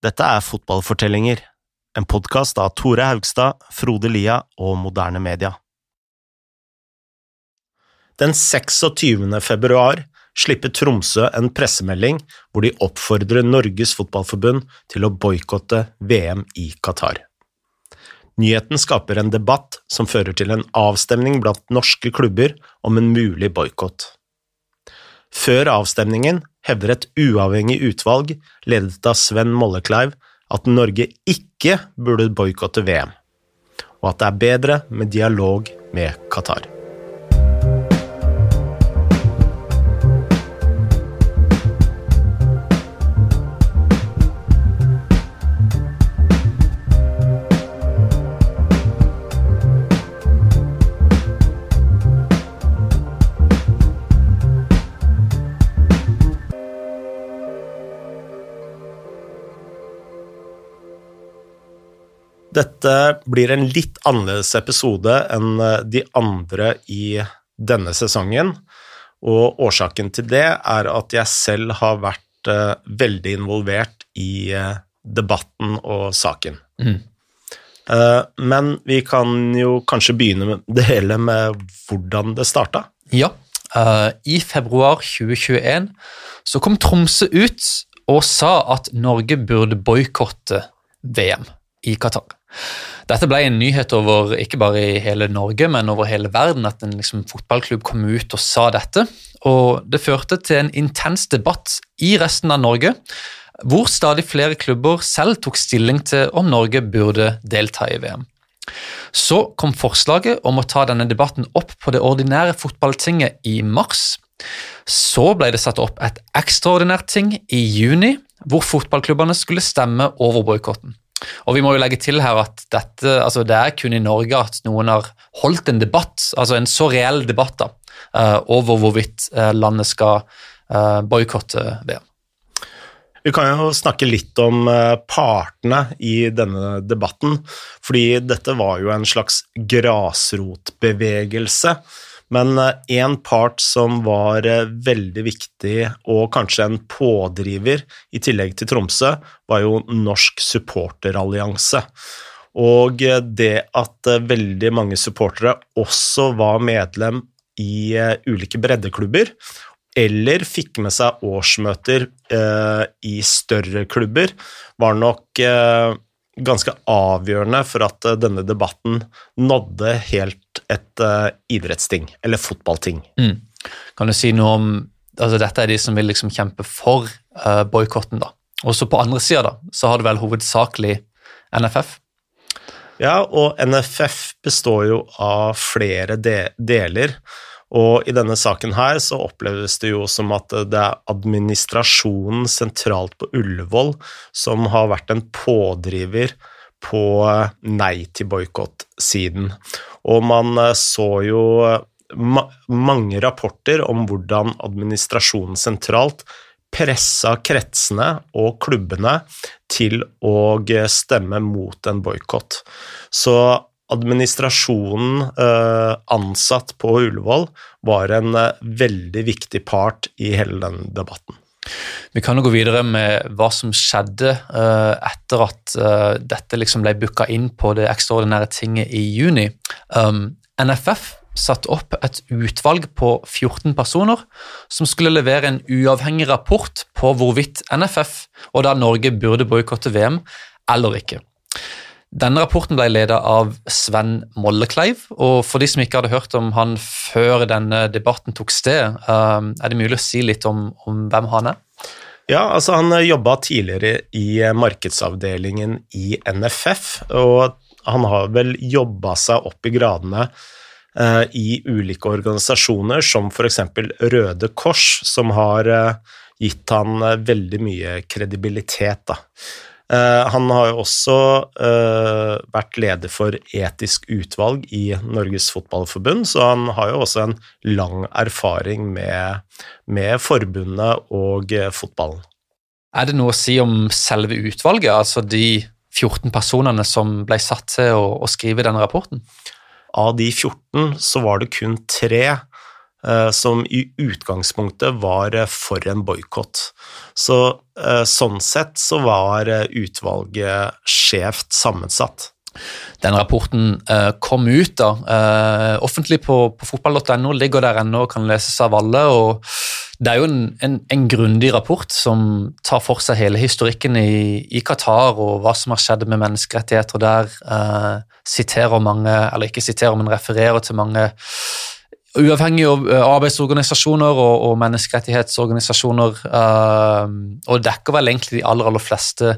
Dette er Fotballfortellinger, en podkast av Tore Haugstad, Frode Lia og Moderne Media. Den 26. februar slipper Tromsø en pressemelding hvor de oppfordrer Norges Fotballforbund til å boikotte VM i Qatar. Nyheten skaper en debatt som fører til en avstemning blant norske klubber om en mulig boikott. Før avstemningen hevder et uavhengig utvalg, ledet av Sven Mollekleiv, at Norge ikke burde boikotte VM, og at det er bedre med dialog med Qatar. Dette blir en litt annerledes episode enn eh, de andre i denne sesongen, og årsaken til det er at jeg selv har vært uh, veldig involvert i uh, debatten og saken. Mm. Men vi kan jo kanskje begynne med det hele med hvordan det starta. Ja. I februar 2021 så kom Tromsø ut og sa at Norge burde boikotte VM i Qatar. Dette ble en nyhet over ikke bare i hele Norge, men over hele verden, at en liksom, fotballklubb kom ut og sa dette. Og det førte til en intens debatt i resten av Norge, hvor stadig flere klubber selv tok stilling til om Norge burde delta i VM. Så kom forslaget om å ta denne debatten opp på det ordinære fotballtinget i mars. Så ble det satt opp et ekstraordinært ting i juni, hvor fotballklubbene skulle stemme over boikotten. Og vi må jo legge til her at dette, altså det er kun i Norge at noen har holdt en debatt, altså en så reell debatt, da, uh, over hvorvidt uh, landet skal uh, boikotte VM. Vi kan jo snakke litt om partene i denne debatten, fordi dette var jo en slags grasrotbevegelse men én eh, part som var eh, veldig viktig, og kanskje en pådriver, i tillegg til Tromsø, var jo Norsk supporterallianse. Og eh, det at veldig mange supportere også var medlem i ulike breddeklubber, eller fikk med seg årsmøter i større klubber, var nok ganske avgjørende for at eh, denne debatten nådde helt et uh, idrettsting, eller fotballting. Mm. Kan du si noe om altså Dette er de som vil liksom kjempe for uh, boikotten, da. Også på andre sida, da, så har det vel hovedsakelig NFF? Ja, og NFF består jo av flere de deler. Og i denne saken her så oppleves det jo som at det er administrasjonen sentralt på Ullevål som har vært en pådriver på nei til boikott-siden. Og man eh, så jo ma mange rapporter om hvordan administrasjonen sentralt pressa kretsene og klubbene til å stemme mot en boikott. Så administrasjonen eh, ansatt på Ullevål var en eh, veldig viktig part i hele den debatten. Vi kan jo gå videre med hva som skjedde uh, etter at uh, dette liksom ble booka inn på det ekstraordinære tinget i juni. Um, NFF satte opp et utvalg på 14 personer som skulle levere en uavhengig rapport på hvorvidt NFF og da Norge burde boikotte VM eller ikke. Denne rapporten ble ledet av Sven Mollekleiv, og for de som ikke hadde hørt om han før denne debatten tok sted, um, er det mulig å si litt om, om hvem han er? Ja, altså Han jobba tidligere i markedsavdelingen i NFF, og han har vel jobba seg opp i gradene uh, i ulike organisasjoner, som f.eks. Røde Kors, som har gitt han veldig mye kredibilitet. da. Eh, han har jo også uh, vært leder for etisk utvalg i Norges Fotballforbund, så han har jo også en lang erfaring med, med forbundet og uh, fotballen. Er det noe å si om selve utvalget, altså de 14 personene som ble satt til å, å skrive denne rapporten? Av de 14 så var det kun tre som i utgangspunktet var for en boikott. Så sånn sett så var utvalget skjevt sammensatt. Den rapporten uh, kom ut da, uh, offentlig på, på fotball.no, ligger der ennå og kan leses av alle. og Det er jo en, en, en, grundig rapport som tar for seg hele historikken i, i Qatar og hva som har skjedd med menneskerettigheter der. Uh, siterer mange, eller ikke siterer, men refererer til mange uavhengige arbeidsorganisasjoner og, og menneskerettighetsorganisasjoner, og dekker vel egentlig de aller, aller fleste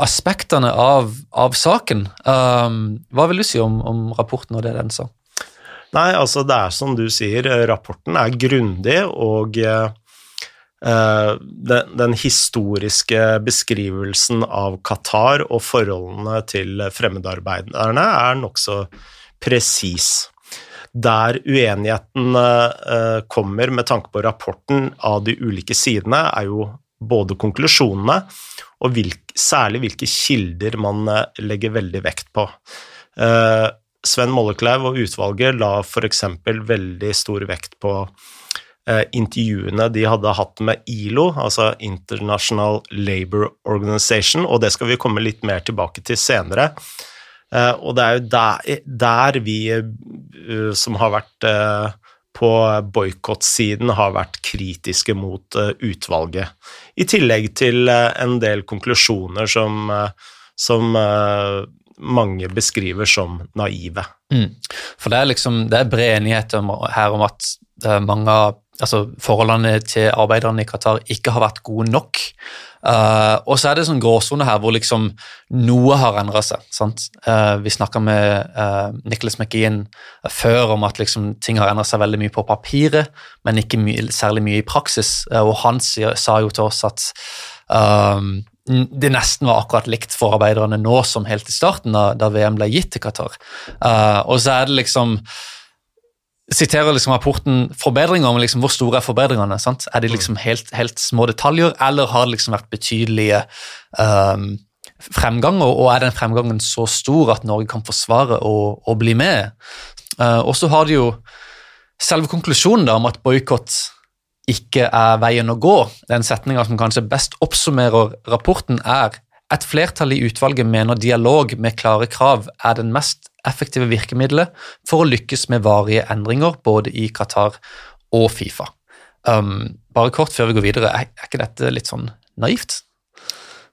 aspektene av, av saken. Um, hva vil du si om, om, rapporten og det den sa? Nei, altså det er som du sier, rapporten er grundig, og uh, den, den, historiske beskrivelsen av Qatar og forholdene til fremmedarbeiderne er nokså presis. Der uenigheten uh, kommer med tanke på rapporten av de ulike sidene, er jo både konklusjonene og hvilke, særlig hvilke kilder man eh, legger veldig vekt på. Uh, Sven Mollekleiv og utvalget la f.eks. veldig stor vekt på intervjuene de hadde hatt med ILO, altså International Labour Organization, og det skal vi komme litt mer tilbake til senere. Uh, og det er jo der, der vi som har vært på boikottsiden har vært kritiske mot utvalget. I tillegg til en del konklusjoner som, som mange beskriver som naive. Mm. For det er liksom, det er bred enighet om, her om at mange av altså, forholdene til arbeiderne i Qatar ikke har vært gode nok. Uh, og så er det sånn gråsone her hvor liksom noe har endra seg. Uh, vi snakka med uh, Nicholas McGean før om at liksom, ting har endra seg veldig mye på papiret, men ikke my særlig mye i praksis. og han sa jo til oss at det nesten var akkurat likt for arbeiderne nå som helt i starten, da, da VM ble gitt til Qatar. og så er det liksom siterer liksom rapporten forbedringer, men liksom hvor store er forbedringene? Sant? Er de mm. liksom helt, helt, små detaljer, eller har det liksom vært betydelige um, fremganger, og er den fremgangen så stor at Norge kan forsvare å bli med? Uh, og så har de jo selve konklusjonen da, om at boikott ikke er veien å gå. Den setninga som kanskje best oppsummerer rapporten, er et flertall i utvalget mener dialog med klare krav er den mest effektive virkemidlet for å lykkes med varige endringer både i Qatar og Fifa. Um, bare kort før vi går videre, er, er, ikke dette litt sånn naivt?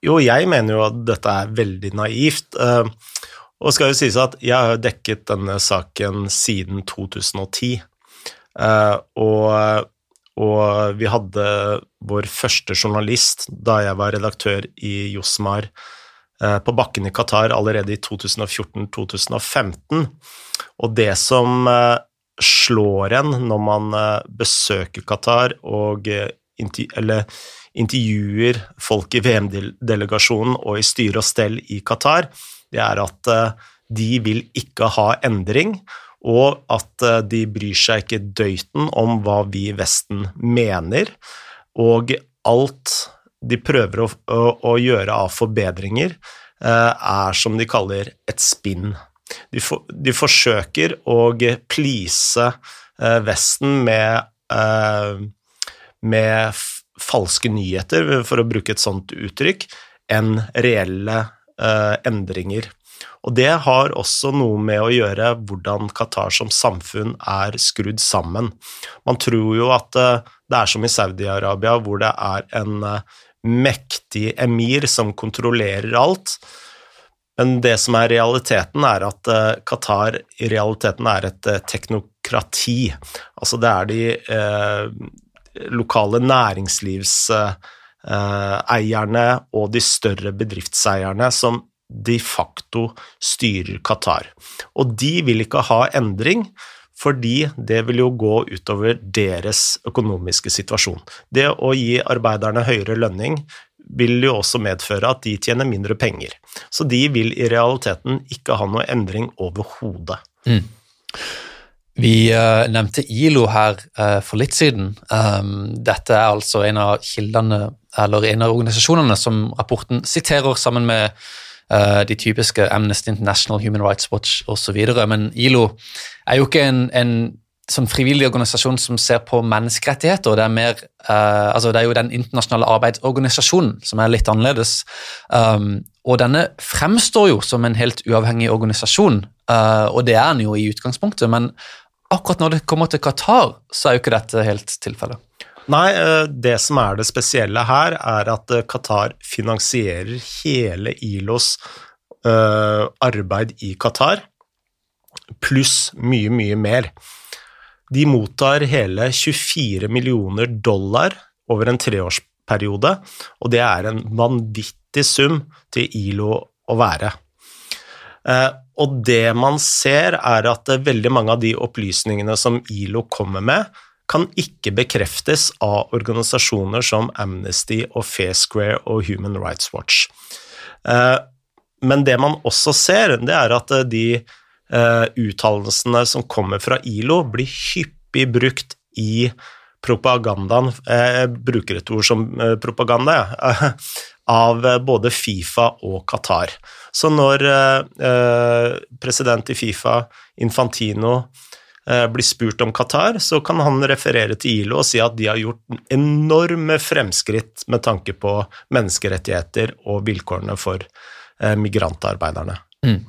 Jo, jeg mener jo at dette er veldig naivt. Uh, og skal jo sies at jeg har dekket denne saken siden 2010. Uh, og, og, vi hadde vår første journalist da jeg var redaktør i Josmar på bakken i Qatar allerede i 2014-2015. Og det som eh, slår en når man eh, besøker Qatar og eller intervjuer folk i VM-delegasjonen og i styre og stell i Qatar, det er at de vil ikke ha endring, og at de bryr seg ikke døyten om hva vi i Vesten mener. Og alt de prøver å, å, å gjøre av forbedringer, eh, er som de kaller et spinn. De, for, de forsøker å please eh, Vesten med, eh, med falske nyheter, for å bruke et sånt uttrykk, enn reelle endringer. Og det har også noe med å gjøre hvordan Qatar som samfunn er skrudd sammen. Man tror jo at det er som i Saudi-Arabia, hvor det er en mektig emir som kontrollerer alt. Men det som er realiteten, er at uh, Qatar i realiteten er et uh, teknokrati. Altså det er de eh, lokale næringslivseierne og de større bedriftseierne som de facto styrer Qatar. Og de vil ikke ha endring, fordi det vil jo gå utover deres økonomiske situasjon. Det å gi arbeiderne høyere lønning vil jo også medføre at de tjener mindre penger. Så de vil i realiteten ikke ha noe endring overhodet. Mm. Vi uh, nevnte ILO her uh, for litt siden. Um, dette er altså en av kildene, eller en av organisasjonene som rapporten siterer sammen med de typiske Amnesty International, Human Rights Watch osv. Men ILO er jo ikke en, en som frivillig organisasjon som ser på menneskerettigheter. Det er, mer, uh, altså det er jo den internasjonale arbeidsorganisasjonen som er litt annerledes. Um, og denne fremstår jo som en helt uavhengig organisasjon, uh, og det er den jo i utgangspunktet, men akkurat når det kommer til Qatar, så er jo ikke dette helt tilfellet. Nei, det som er det spesielle her, er at Qatar finansierer hele ILOs uh, arbeid i Qatar, pluss mye, mye mer. De mottar hele 24 millioner dollar over en treårsperiode, og det er en vanvittig sum til ILO å være. Eh, og det man ser, er at veldig mange av de opplysningene som ILO kommer med, kan ikke bekreftes av organisasjoner som Amnesty og Fair Square og Human Rights Watch. Eh, men det man også ser, det er at de uh, uttalelsene som kommer fra ILO, blir hyppig brukt i propagandaen Jeg bruker et ord som propaganda, jeg. av både Fifa og Qatar. Så når president i Fifa, Infantino, blir spurt om Qatar, så kan han referere til ILO og si at de har gjort enorme fremskritt med tanke på menneskerettigheter og vilkårene for migrantarbeiderne. Mm.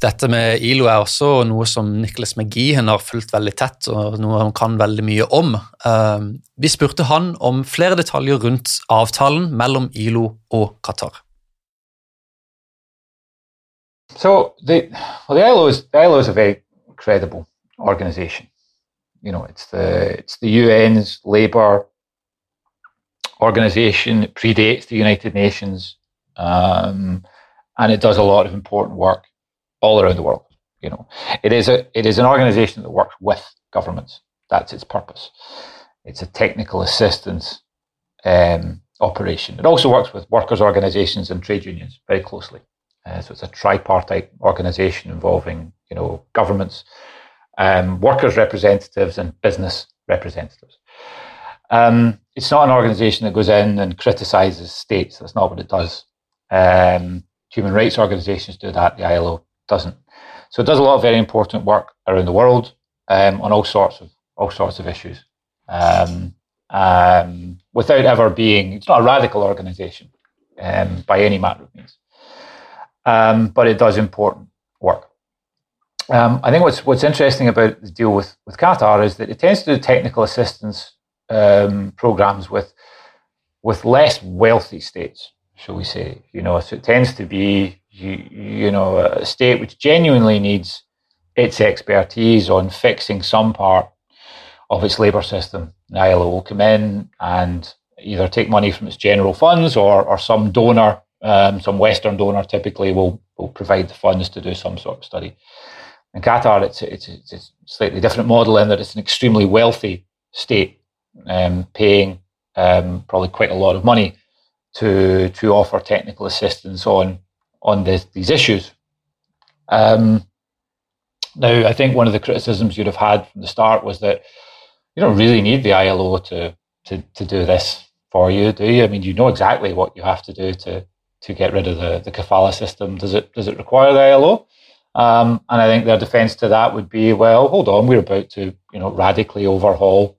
Dette med ILO er også noe som Nicholas McGeehan har fulgt veldig tett, og noe han kan veldig mye om. Ehm, vi spurte han om flere detaljer rundt avtalen mellom ILO og Qatar. So the well, the ILO is the ILO is a very credible organization. You know, it's the it's the UN's labor organization. It predates the United Nations, um, and it does a lot of important work all around the world. You know, it is a it is an organization that works with governments. That's its purpose. It's a technical assistance um, operation. It also works with workers' organizations and trade unions very closely. Uh, so it's a tripartite organization involving you know governments, um, workers' representatives, and business representatives. Um, it's not an organization that goes in and criticizes states. That's not what it does. Um, human rights organizations do that. The ILO doesn't. So it does a lot of very important work around the world um, on all sorts of all sorts of issues. Um, um, without ever being, it's not a radical organisation um, by any matter of means, but it does important work. Um, I think what's what's interesting about the deal with with Qatar is that it tends to do technical assistance programs with with less wealthy states, shall we say? You know, so it tends to be you, you know, a state which genuinely needs its expertise on fixing some part of its labour system. The ILO will come in and either take money from its general funds or, or some donor, um, some Western donor typically will, will provide the funds to do some sort of study. In Qatar, it's, it's, it's a slightly different model in that it's an extremely wealthy state um, paying um, probably quite a lot of money to, to offer technical assistance on on this, these issues. Um, now, I think one of the criticisms you'd have had from the start was that you don't really need the ILO to, to, to do this for you, do you? I mean, you know exactly what you have to do to, to get rid of the, the kafala system. Does it, does it require the ILO? Um, and I think their defense to that would be, well, hold on, we're about to, you know, radically overhaul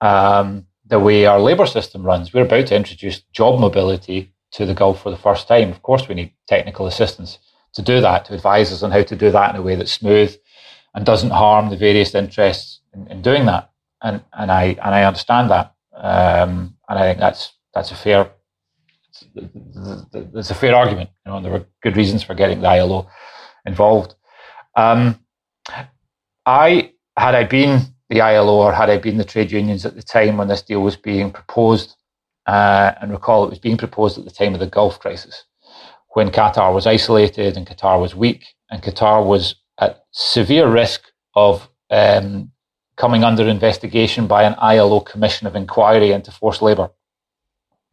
um, the way our labour system runs. We're about to introduce job mobility to the Gulf for the first time. Of course, we need technical assistance to do that, to advise us on how to do that in a way that's smooth and doesn't harm the various interests in, in doing that. And and I and I understand that, um, and I think that's that's a fair that's a fair argument. You know, and there were good reasons for getting the ILO involved. Um, I had I been the ILO or had I been the trade unions at the time when this deal was being proposed, uh, and recall, it was being proposed at the time of the Gulf crisis, when Qatar was isolated and Qatar was weak, and Qatar was at severe risk of um, coming under investigation by an ILO commission of inquiry into forced labour.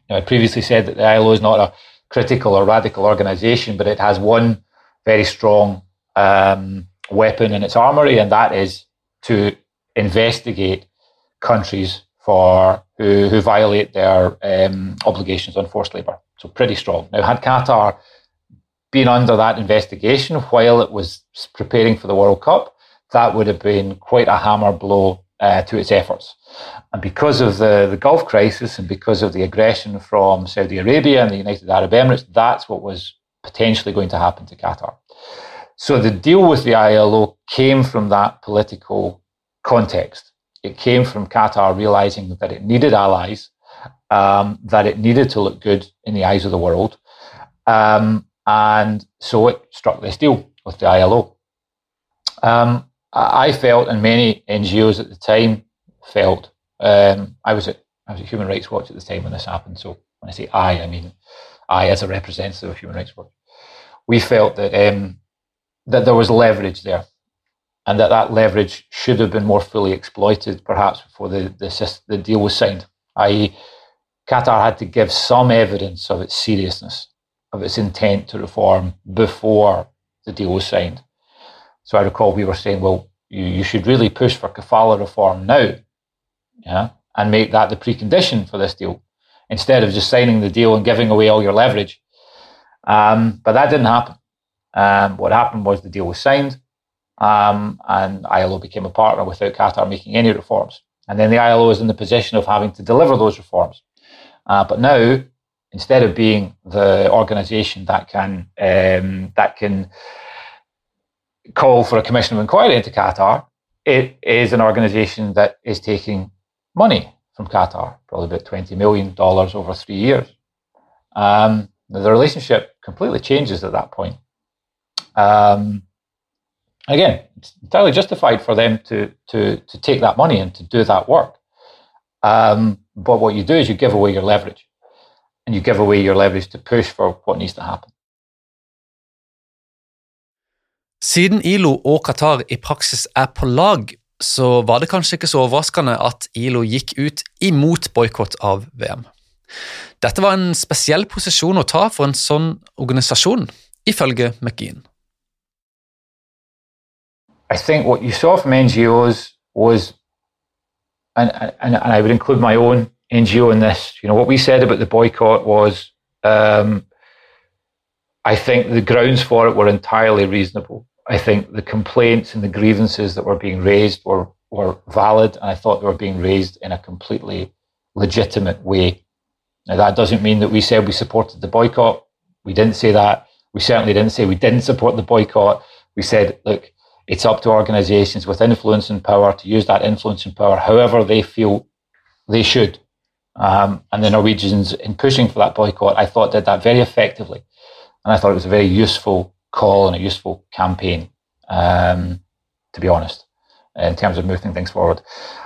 Now, I previously said that the ILO is not a critical or radical organisation, but it has one very strong um, weapon in its armoury, and that is to investigate countries for who, who violate their um, obligations on forced labour. So pretty strong. Now, had Qatar been under that investigation while it was preparing for the World Cup, that would have been quite a hammer blow uh, to its efforts. And because of the, the Gulf crisis and because of the aggression from Saudi Arabia and the United Arab Emirates, that's what was potentially going to happen to Qatar. So the deal with the ILO came from that political context. It came from Qatar realizing that it needed allies, um, that it needed to look good in the eyes of the world. Um, and so it struck this deal with the ILO. Um, I felt, and many NGOs at the time felt, um, I was at I was at Human Rights Watch at the time when this happened. So when I say I, I mean I as a representative of Human Rights Watch. We felt that um, that there was leverage there, and that that leverage should have been more fully exploited, perhaps before the the, the deal was signed. I.e., Qatar had to give some evidence of its seriousness, of its intent to reform before the deal was signed. So I recall we were saying, well, you, you should really push for kafala reform now, yeah, and make that the precondition for this deal, instead of just signing the deal and giving away all your leverage. Um, but that didn't happen. Um, what happened was the deal was signed, um, and ILO became a partner without Qatar making any reforms. And then the ILO is in the position of having to deliver those reforms. Uh, but now, instead of being the organisation that can um, that can call for a commission of inquiry into Qatar, it is an organization that is taking money from Qatar, probably about $20 million over three years. Um, the relationship completely changes at that point. Um, again, it's entirely justified for them to, to, to take that money and to do that work. Um, but what you do is you give away your leverage, and you give away your leverage to push for what needs to happen. Siden ILO og Qatar i praksis er på lag, så var det kanskje ikke så overraskende at ILO gikk ut imot boikott av VM. Dette var en spesiell posisjon å ta for en sånn organisasjon, ifølge McGean. I think what you saw from NGOs was, and, and, and I would include my own NGO in this, you know, what we said about the boycott was, um, I think the grounds for it were entirely reasonable. I think the complaints and the grievances that were being raised were, were valid, and I thought they were being raised in a completely legitimate way. Now, that doesn't mean that we said we supported the boycott. We didn't say that. We certainly didn't say we didn't support the boycott. We said, look, it's up to organizations with influence and power to use that influence and power however they feel they should. Um, and the Norwegians, in pushing for that boycott, I thought did that very effectively. And I thought it was a very useful call and a useful campaign, um, to be honest, in terms of moving things forward.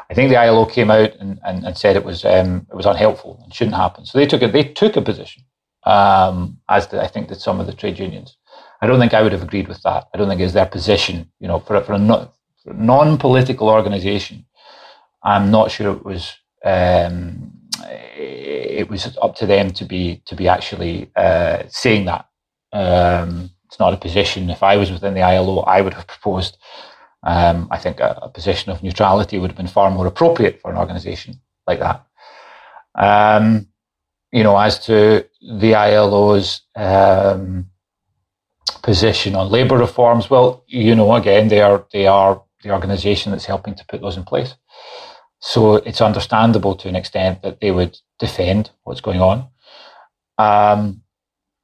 I think the ILO came out and, and, and said it was um, it was unhelpful and shouldn't happen. So they took a, they took a position, um, as did, I think that some of the trade unions. I don't think I would have agreed with that. I don't think it's their position. You know, for, for a, a non-political organisation, I'm not sure it was um, it was up to them to be to be actually uh, saying that. Um, it's not a position. If I was within the ILO, I would have proposed. Um, I think a, a, position of neutrality would have been far more appropriate for an organisation like that. Um, you know, as to the ILO's um, position on labour reforms, well, you know, again, they are they are the organisation that's helping to put those in place. So it's understandable to an extent that they would defend what's going on. Um,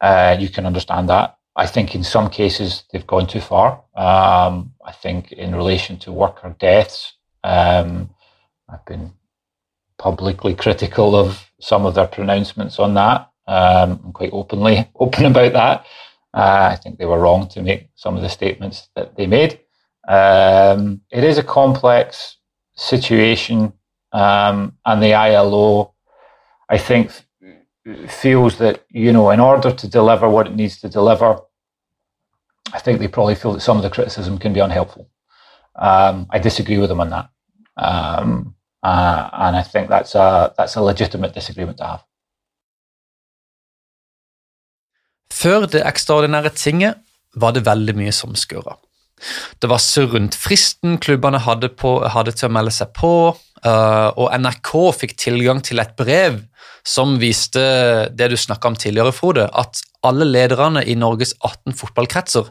uh, you can understand that. I think in some cases they've gone too far. Um, I think in relation to worker deaths, um, I've been publicly critical of some of their pronouncements on that. Um, I'm quite openly open about that. Uh, I think they were wrong to make some of the statements that they made. Um, it is a complex situation, um, and the ILO, I think, feels that you know, in order to deliver what it needs to deliver, I think they probably feel that some of the criticism can be unhelpful. Um, I disagree with them on that, um, uh, and I think that's a that's a legitimate disagreement to have. Før det ekstraordinære tinget var det veldig mye som skurra. Det var surr rundt fristen klubbene hadde, på, hadde, til å melde seg på, uh, og NRK fikk tilgang til et brev som viste det du snakka om tidligere, Frode, at alle lederne i Norges 18 fotballkretser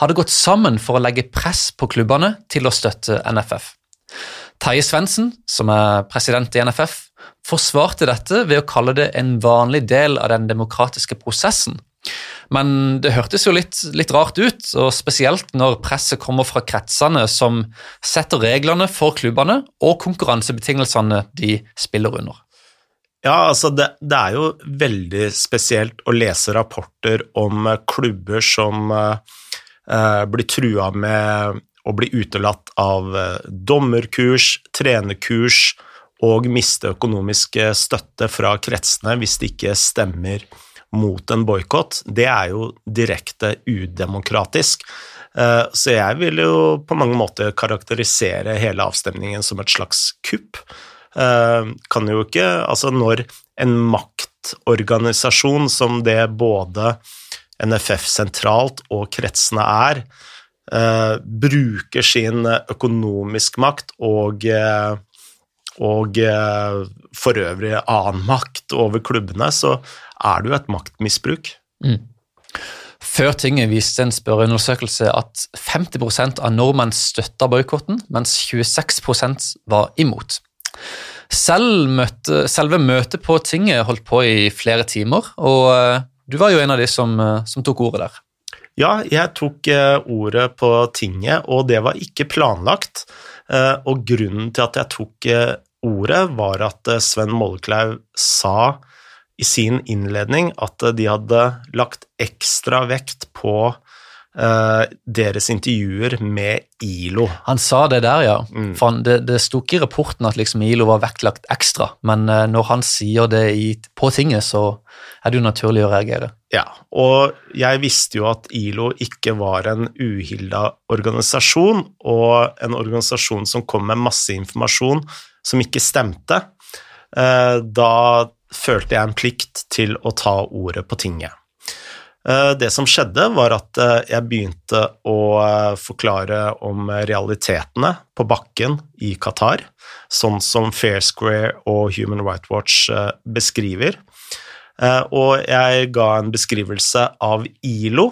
hadde gått sammen for å legge press på klubbene til å støtte NFF. Terje Svendsen, som er president i NFF, forsvarte dette ved å kalle det en vanlig del av den demokratiske prosessen. Men det hørtes jo litt, litt, rart ut, og spesielt når presset kommer fra kretsene som setter reglene for klubbene og konkurransebetingelsene de spiller under. Ja, altså det, det er jo veldig spesielt å lese rapporter om klubber som eh, blir trua med å bli utelatt av uh, dommerkurs, trenerkurs og miste økonomisk støtte fra kretsene hvis det ikke stemmer mot en boikott, det er jo direkte udemokratisk. Eh, så jeg vil jo på mange måter karakterisere hele avstemningen som et slags kupp. Eh, kan jo ikke Altså, når en maktorganisasjon som det både NFF sentralt og kretsene er, eh, bruker sin økonomisk makt og og for øvrig annen makt over klubbene, så er det jo et maktmisbruk. Mm. Før tinget viste en spørreundersøkelse at 50% av nordmenn støtta boikotten, mens 26% var imot. Selv møte, selve møtet på tinget holdt på i flere timer, og eh, du var jo en av de som, eh, som tok ordet der. Ja, jeg tok eh, ordet på tinget, og det var ikke planlagt. Og grunnen til at jeg tok ordet, var at Sven Mollekleiv sa i sin innledning at de hadde lagt ekstra vekt på uh, deres intervjuer med ILO. Han sa det der, ja. Mm. For han, det, det sto ikke i rapporten at liksom ILO var vektlagt ekstra, men uh, når han sier det i, på tinget, så er det jo naturlig å reagere. Ja, og jeg visste jo at ILO ikke var en uhilda organisasjon, og en organisasjon som kom med masse informasjon som ikke stemte. Uh, da følte jeg en plikt til å ta ordet på tinget. Eh, det som skjedde, var at eh, jeg begynte å eh, forklare om realitetene på bakken i Qatar, sånn som Fair Square og Human Rights Watch beskriver. Og jeg ga en beskrivelse av ILO,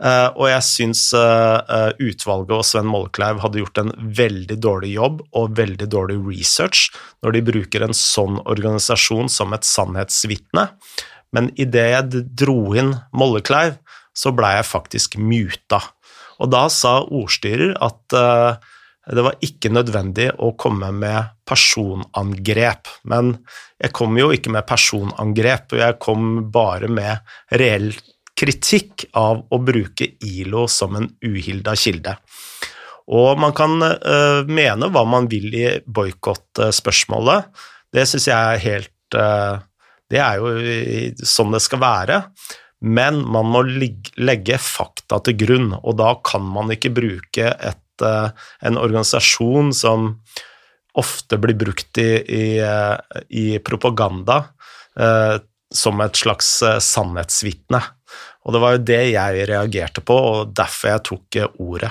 og jeg syns utvalget og Sven Mollekleiv hadde gjort en veldig dårlig jobb og veldig dårlig research når de bruker en sånn organisasjon som et sannhetsvitne. Men idet jeg dro inn Mollekleiv, så blei jeg faktisk muta. Og da sa ordstyrer at uh, det var ikke nødvendig å komme med personangrep. Men jeg kom jo ikke med personangrep, og jeg kom bare med reell kritikk av å bruke ILO som en uhilda kilde. Og man kan uh, mene hva man vil i boikottspørsmålet. Det syns jeg er helt uh, Det er jo sånn det skal være. Men man må legge fakta til grunn, og da kan man ikke bruke et, uh, en organisasjon som ofte blir brukt i, i, i propaganda, som et slags sannhetsvitne. Og det var jo det jeg reagerte på, og derfor jeg tok eh, ordet.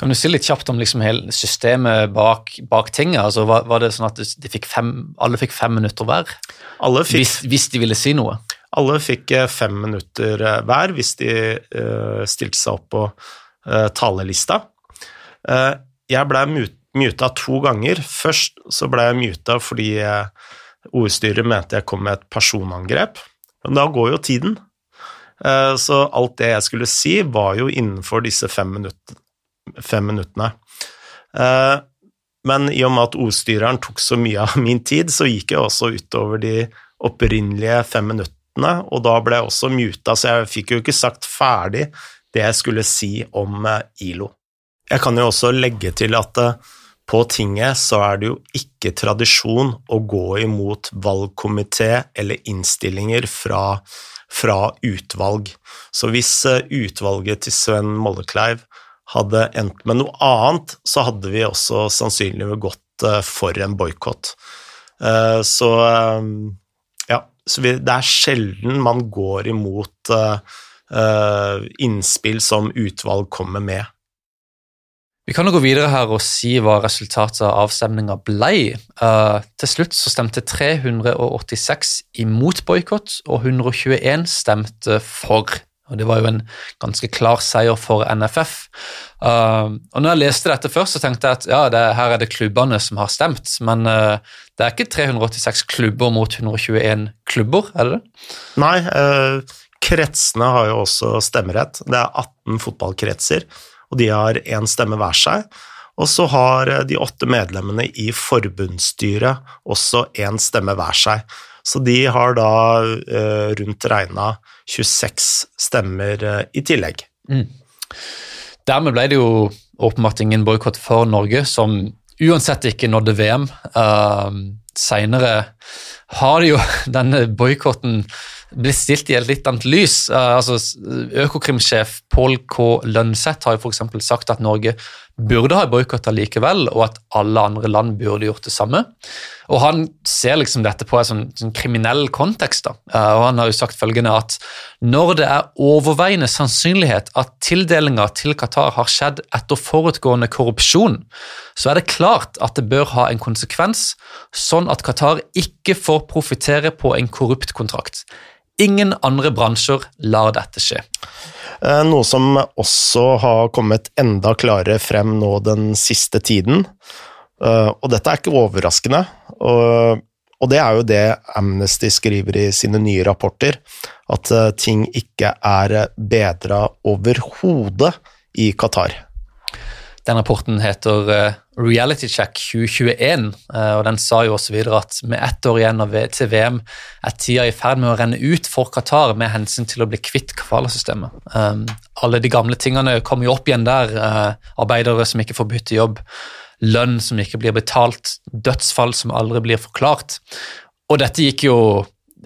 Kan du si litt kjapt om liksom hele systemet bak, bak tinget? Altså, var, var, det sånn at de fikk fem, alle fikk fem minutter hver? Fikk, hvis, hvis, de ville si noe? Alle fikk eh, fem minutter eh, hver hvis de uh, stilte seg opp på uh, talelista. Uh, jeg blei muta to ganger. Først så blei jeg muta fordi ordstyret mente jeg kom med et personangrep. Men da går jo tiden. Eh, så alt det jeg skulle si, var jo innenfor disse fem, fem minuttene. Eh, men i og med at ordstyreren tok så mye av min tid, så gikk jeg også utover de opprinnelige fem minuttene, og da ble jeg også muta, så jeg fikk jo ikke sagt ferdig det jeg skulle si om eh, ILO. Jeg kan jo også legge til at på tinget så er det jo ikke tradisjon å gå imot valgkomité eller innstillinger fra fra utvalg. Så hvis eh, utvalget til Sven Mollekleiv hadde endt med noe annet, så hadde vi også sannsynligvis gått eh, for en boikott. Eh, så ja, så det er sjelden man går imot innspill som utvalg kommer med. Vi kan jo gå videre her og si hva resultatet av avstemninga ble. Uh, til slutt så stemte 386 imot boikott, og 121 stemte for. Og Det var jo en ganske klar seier for NFF. Uh, og når jeg leste dette først, så tenkte jeg at ja, det, her er det klubbene som har stemt. Men uh, det er ikke 386 klubber mot 121 klubber, er det det? Nei, uh, kretsene har jo også stemmerett. Det er 18 fotballkretser, og de har én stemme hver seg. Og så har de åtte medlemmene i forbundsstyret også én stemme hver seg. Så de har da eh, rundt regna 26 stemmer eh, i tillegg. Mm. Dermed ble det jo åpenbart ingen boikott for Norge, som uansett ikke nådde VM. Uh, Seinere har jo denne boikotten blitt stilt i et litt annet lys. Uh, altså, Økokrimsjef Pål K. Lønseth har jo f.eks. sagt at Norge burde ha boikotta likevel, og at alle andre land burde gjort det samme. Og Han ser liksom dette på en sånn, sånn kriminell kontekst. da, uh, og Han har jo sagt følgende at når det er overveiende sannsynlighet at tildelinga til Qatar har skjedd etter forutgående korrupsjon, så er det klart at det bør ha en konsekvens, sånn at Qatar ikke får profitere på en korrupt kontrakt. Ingen andre bransjer lar dette skje. Eh, noe som også har kommet enda klarere frem nå den siste tiden, eh, og dette er ikke overraskende, og det er jo det Amnesty skriver i sine nye rapporter, at eh, ting ikke er bedra overhodet i Qatar. Den rapporten heter eh, Reality Check 2021, eh, og den sa jo også videre at med ett år igjen til VM er tida i ferd med å renne ut for Qatar med hensyn til å bli kvitt kafala-systemet. Um, alle de gamle tingene kommer jo opp igjen der. Arbeidere som ikke får bytte jobb, lønn som ikke blir betalt, dødsfall som aldri blir forklart. Og dette gikk jo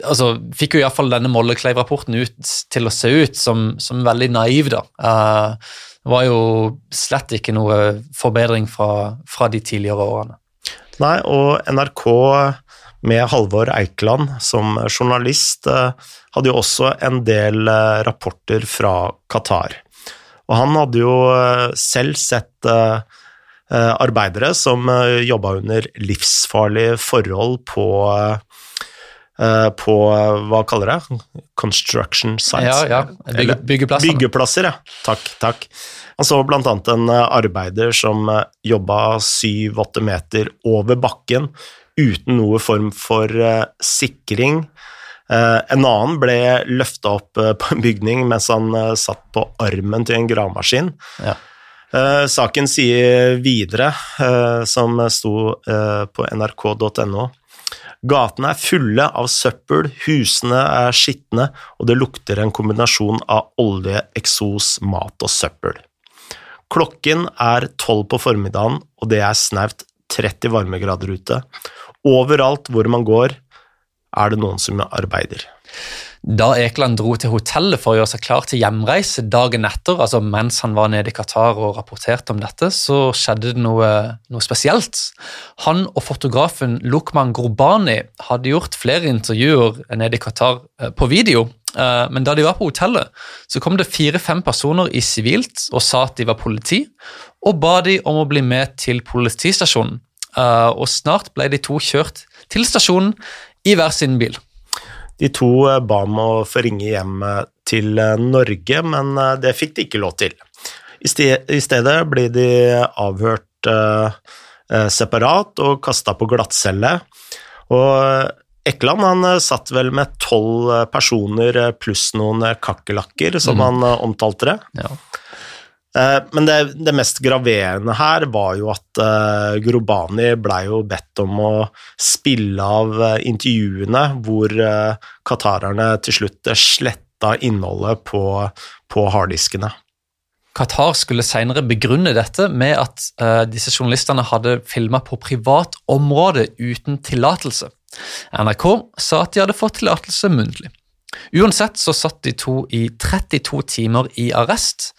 altså, fikk jo iallfall denne Mollekleiv-rapporten ut til å se ut som, som veldig naiv. da. Uh, det var jo slett ikke noe forbedring fra, fra de tidligere årene. Nei, og NRK med Halvor Eikeland som journalist uh, hadde jo også en del uh, rapporter fra Qatar. Og han hadde jo selv sett arbeidere som jobba under livsfarlige forhold på Eh, på hva kaller det? Construction sites? Ja, ja. Bygge, byggeplasser. Byggeplasser, ja. Takk, takk. Han så blant annet en eh, arbeider som eh, jobba syv-åtte meter over bakken uten noe form for sikring. En annen ble løfta opp på en bygning mens han satt på armen til en gravemaskin. Ja. Saken sier videre, som sto på nrk.no, Gatene er fulle av søppel, husene er skitne, og det lukter en kombinasjon av olje, eksos, mat og søppel. Klokken er tolv på formiddagen, og det er snaut 30 varmegrader ute. Overalt hvor man går, er det noen som arbeider. Da Ekeland dro til hotellet for å gjøre seg klar til hjemreise dagen etter, altså mens han var nede i Qatar og rapporterte om dette, så skjedde det noe, noe spesielt. Han og fotografen Lukman Grobani hadde gjort flere intervjuer nede i Qatar eh, på video. Eh, men da de var på hotellet, så kom det fire-fem personer i sivilt og sa at de var politi, og ba de om å bli med til politistasjonen. Eh, og snart ble de to kjørt til stasjonen i hver sin bil. De to eh, ba om å få ringe hjem eh, til eh, Norge, men det fikk de ikke lov til. I stedet ble de avhørt separat og kasta på glattcelle. Og Ekland han satt vel med tolv personer pluss noen kakerlakker, som mm. han omtalte det. Ja. Eh, men det, det, mest graverende her var jo at uh, Grobani blei jo bedt om å spille av uh, intervjuene hvor uh, qatarerne til slutt sletta innholdet på, på harddiskene. Qatar skulle senere begrunne dette med at uh, disse journalistene hadde filma på privat område uten tillatelse. NRK sa at de hadde fått tillatelse muntlig. Uansett så satt de to i 32 timer i arrest.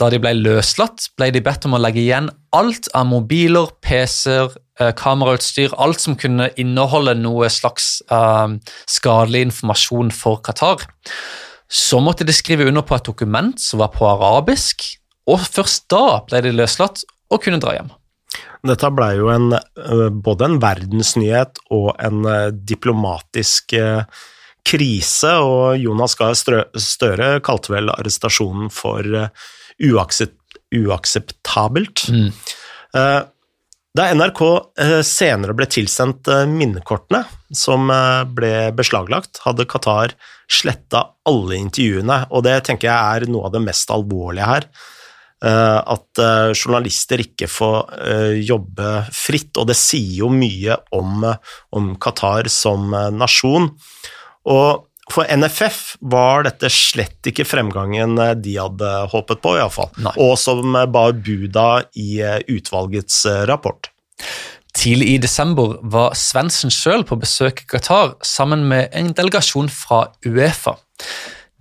Da de ble løslatt, ble de bedt om å legge igjen alt av mobiler, PC-er, eh, kamerautstyr, alt som kunne inneholde noe slags uh, skadelig informasjon for Qatar. Så måtte de skrive under på et dokument som var på arabisk, og først da ble de løslatt og kunne dra hjem. Dette ble jo en, eh, både en verdensnyhet og en diplomatisk eh, krise, og Jonas Gahr Støre kalte vel arrestasjonen for uaksept, uakseptabelt. Mm. Da NRK senere ble tilsendt minnekortene som ble beslaglagt, hadde Qatar sletta alle intervjuene, og det tenker jeg er noe av det mest alvorlige her. Eh, at eh, journalister ikke får eh, jobbe fritt, og det sier jo mye om, om Qatar som nasjon. Og for NFF var dette slett ikke fremgangen de hadde håpet på, iallfall. Og som bar buda i utvalgets rapport. Tidlig i desember var Svendsen sjøl på besøk i Qatar sammen med en delegasjon fra Uefa.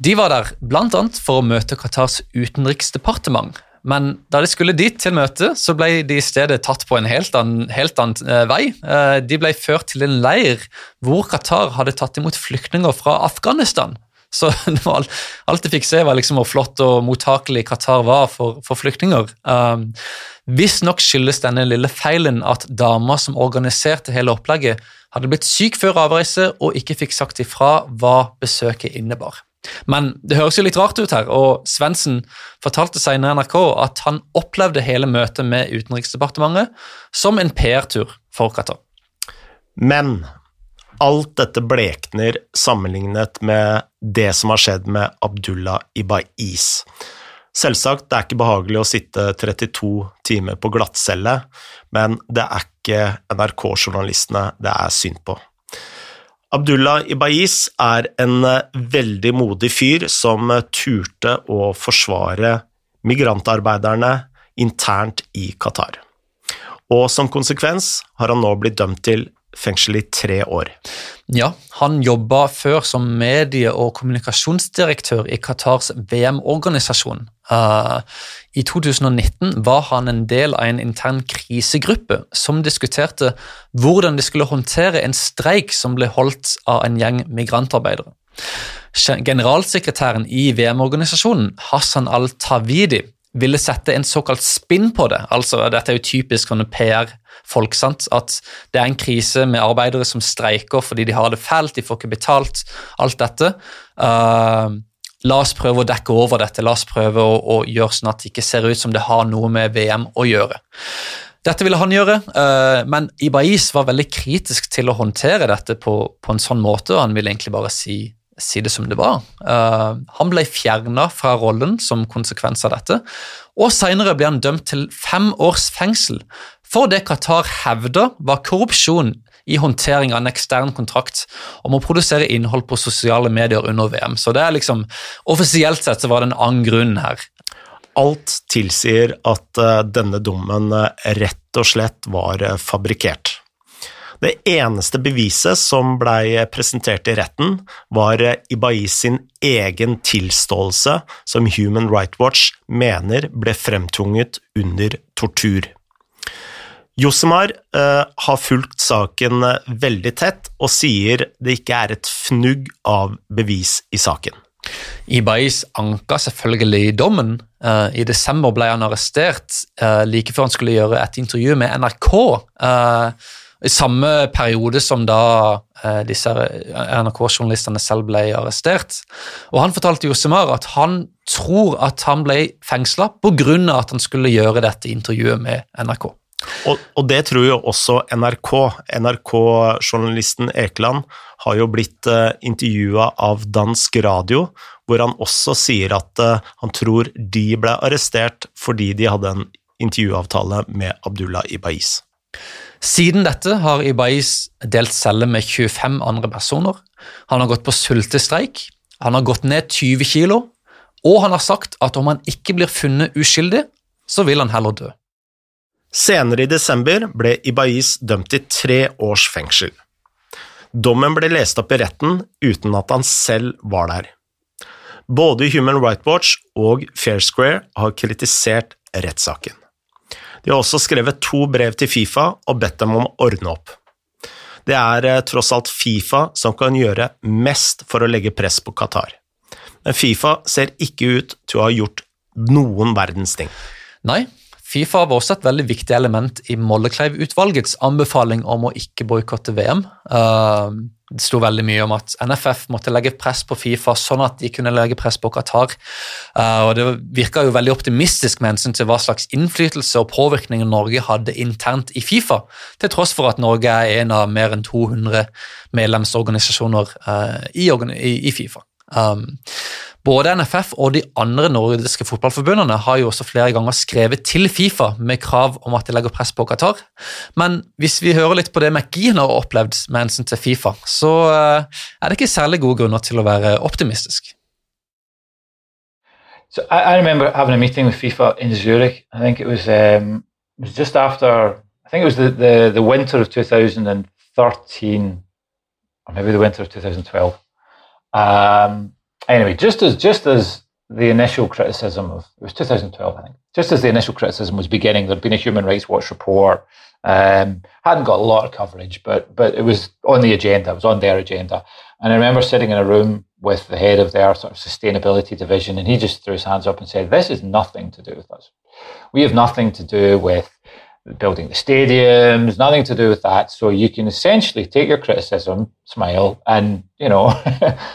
De var der bl.a. for å møte Qatars utenriksdepartement, men da de skulle dit til møte, så ble de i stedet tatt på en helt annen, helt annen uh, vei. Uh, de ble ført til en leir hvor Qatar hadde tatt imot flyktninger fra Afghanistan. Så alt de fikk se, var liksom hvor flott og mottakelig Qatar var for, for flyktninger. Um, Visstnok skyldes denne lille feilen at dama som organiserte hele opplegget, hadde blitt syk før avreise og ikke fikk sagt ifra hva besøket innebar. Men det høres jo litt rart ut her, og Svendsen fortalte senere NRK at han opplevde hele møtet med Utenriksdepartementet som en PR-tur for Qatar. Men alt dette blekner sammenlignet med det som har skjedd med Abdullah Ibais. Selvsagt, det er ikke behagelig å sitte 32 timer på glattcelle, men det er ikke NRK-journalistene det er synd på. Abdullah Ibais er en eh, veldig modig fyr som eh, turte å forsvare migrantarbeiderne internt i Qatar. Og som konsekvens har han nå blitt dømt til fengsel i tre år. Ja, han jobba før som medie- og kommunikasjonsdirektør i Qatars VM-organisasjon. Uh, I 2019 var han en del av en intern krisegruppe som diskuterte hvordan de skulle håndtere en streik som ble holdt av en gjeng migrantarbeidere. Generalsekretæren i VM-organisasjonen, Hassan al-Tawidi, ville sette en såkalt spinn på det. altså Dette er jo typisk PR-folk. sant, At det er en krise med arbeidere som streiker fordi de har det fælt, de får ikke betalt. Alt dette. Uh, la oss prøve å dekke over dette. La oss prøve å, å, gjøre sånn at det ikke ser ut som det har noe med VM å gjøre. Dette ville han gjøre, uh, men Ibais var veldig kritisk til å håndtere dette på, på en sånn måte, og han ville egentlig bare si si det som det var. Uh, han ble fjerna fra rollen som konsekvens av dette, og senere ble han dømt til fem års fengsel for det Qatar hevda var korrupsjon i håndtering av en ekstern kontrakt om å produsere innhold på sosiale medier under VM. Så det er liksom, Offisielt sett så var det en annen grunn her. Alt tilsier at uh, denne dommen uh, rett og slett var fabrikkert. Det eneste beviset som blei presentert i retten, var Ibais sin egen tilståelse, som Human Rights Watch mener ble fremtvunget under tortur. Josemar uh, har fulgt saken veldig tett og sier det ikke er et fnugg av bevis i saken. Ibais anka selvfølgelig dommen. Uh, I desember ble han arrestert uh, like før han skulle gjøre et intervju med NRK. Uh, i samme periode som da eh, disse NRK-journalistene selv ble arrestert. Og Han fortalte Josemar at han tror at han ble fengsla pga. at han skulle gjøre dette intervjuet med NRK. Og, og, det tror jo også NRK. NRK-journalisten Ekeland har jo blitt eh, intervjua av dansk radio, hvor han også sier at eh, han tror de ble arrestert fordi de hadde en intervjuavtale med Abdullah Ibais. Siden dette har Ibais delt celle med 25 andre personer. Han har gått på sultestreik, han har gått ned 20 kilo, og han har sagt at om han ikke blir funnet uskyldig, så vil han heller dø. Senere i desember ble Ibais dømt til tre års fengsel. Dommen ble lest opp i retten uten at han selv var der. Både Human Rights Watch og Fair Square har kritisert rettssaken. De har også skrevet to brev til Fifa og bedt dem om å ordne opp. Det er eh, tross alt Fifa som kan gjøre mest for å legge press på Qatar. Men Fifa ser ikke ut til å ha gjort noen verdens ting. Nei, Fifa var også et veldig viktig element i Mollekleiv-utvalgets anbefaling om å ikke boikotte VM. Uh, det sto veldig mye om at NFF måtte legge press på Fifa, sånn at de kunne legge press på Qatar. Uh, og Det virka jo veldig optimistisk med hensyn til hva slags innflytelse og påvirkning Norge hadde internt i Fifa, til tross for at Norge er en av mer enn 200 medlemsorganisasjoner uh, i, i, Fifa. Um, både NFF og de andre nordiske fotballforbundene har jo også flere ganger skrevet til Fifa med krav om at de legger press på Qatar. Men hvis vi hører litt på det McGean har opplevd med hensyn til Fifa, så eh, er det ikke særlig gode grunner til å være optimistisk. So I, I remember having a meeting with FIFA in Zurich. I think it was um, it was just after I think it was the, the, the winter of 2013 or maybe the winter of 2012. Um, anyway, just as just as the initial criticism of it was 2012, I think, just as the initial criticism was beginning, there'd been a Human Rights Watch report. Um, hadn't got a lot of coverage, but but it was on the agenda. It was on their agenda, and I remember sitting in a room with the head of their sort of sustainability division, and he just threw his hands up and said, "This is nothing to do with us. We have nothing to do with." Building the stadiums, nothing to do with that. So you can essentially take your criticism, smile, and you know,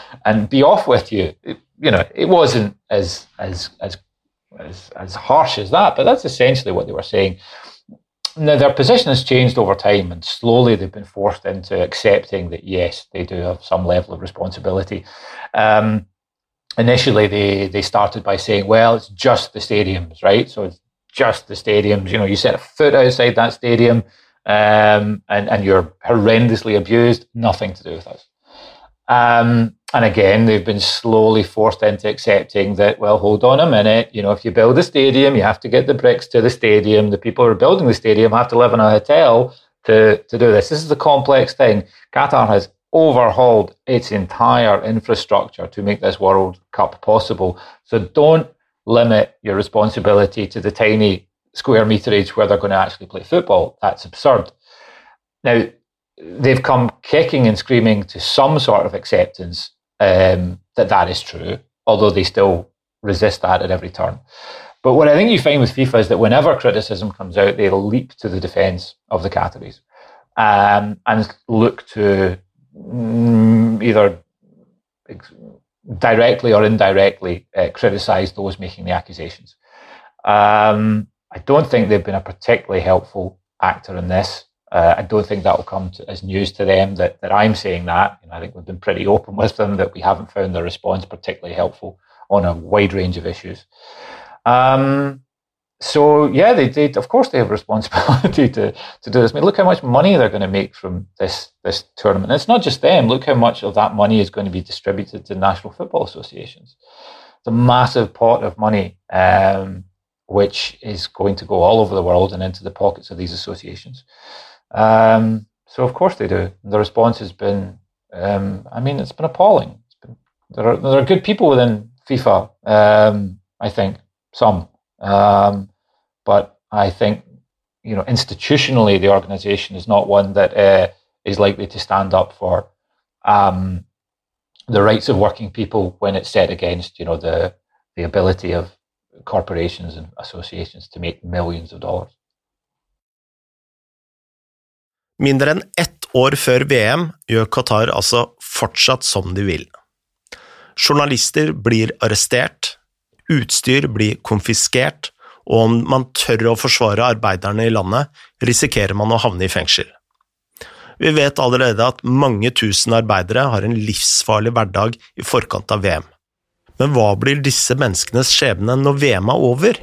and be off with you. It, you know, it wasn't as as as as as harsh as that, but that's essentially what they were saying. Now their position has changed over time, and slowly they've been forced into accepting that yes, they do have some level of responsibility. Um, initially, they they started by saying, well, it's just the stadiums, right? So just the stadiums. You know, you set a foot outside that stadium, um, and and you're horrendously abused. Nothing to do with us. Um, and again, they've been slowly forced into accepting that, well, hold on a minute, you know, if you build a stadium, you have to get the bricks to the stadium. The people who are building the stadium have to live in a hotel to, to do this. This is a complex thing. Qatar has overhauled its entire infrastructure to make this World Cup possible. So don't limit your responsibility to the tiny square meterage where they're going to actually play football. That's absurd. Now, they've come kicking and screaming to some sort of acceptance um, that that is true, although they still resist that at every turn. But what I think you find with FIFA is that whenever criticism comes out, they leap to the defence of the categories um, and look to mm, either directly or indirectly uh, criticise those making the accusations. Um, I don't think they've been a particularly helpful actor in this. Uh, I don't think that will come to, as news to them that, that I'm saying that. Know, I think we've been pretty open with them that we haven't found their response particularly helpful on a wide range of issues. Um, so yeah, they, did. of course they have responsibility to, to do this. I mean, look how much money they're going to make from this this tournament. And it's not just them. Look how much of that money is going to be distributed to national football associations. It's a massive pot of money, um, which is going to go all over the world and into the pockets of these associations. Um, so of course they do. The response has been, um, I mean, it's been appalling. It's been, there are there are good people within FIFA. Um, I think some. Um, but I think, you know, institutionally, the organization is not one that uh, is likely to stand up for um, the rights of working people when it's set against, you know, the the ability of corporations and associations to make millions of dollars. Mindre enn ett år før VM gjør Qatar altså fortsatt som de vil. Journalister blir arrestert, utstyr blir konfiskert, og om man tør å forsvare arbeiderne i landet, risikerer man å havne i fengsel. Vi vet allerede at mange tusen arbeidere har en livsfarlig hverdag i forkant av VM. Men hva blir disse menneskenes skjebne når VM er over?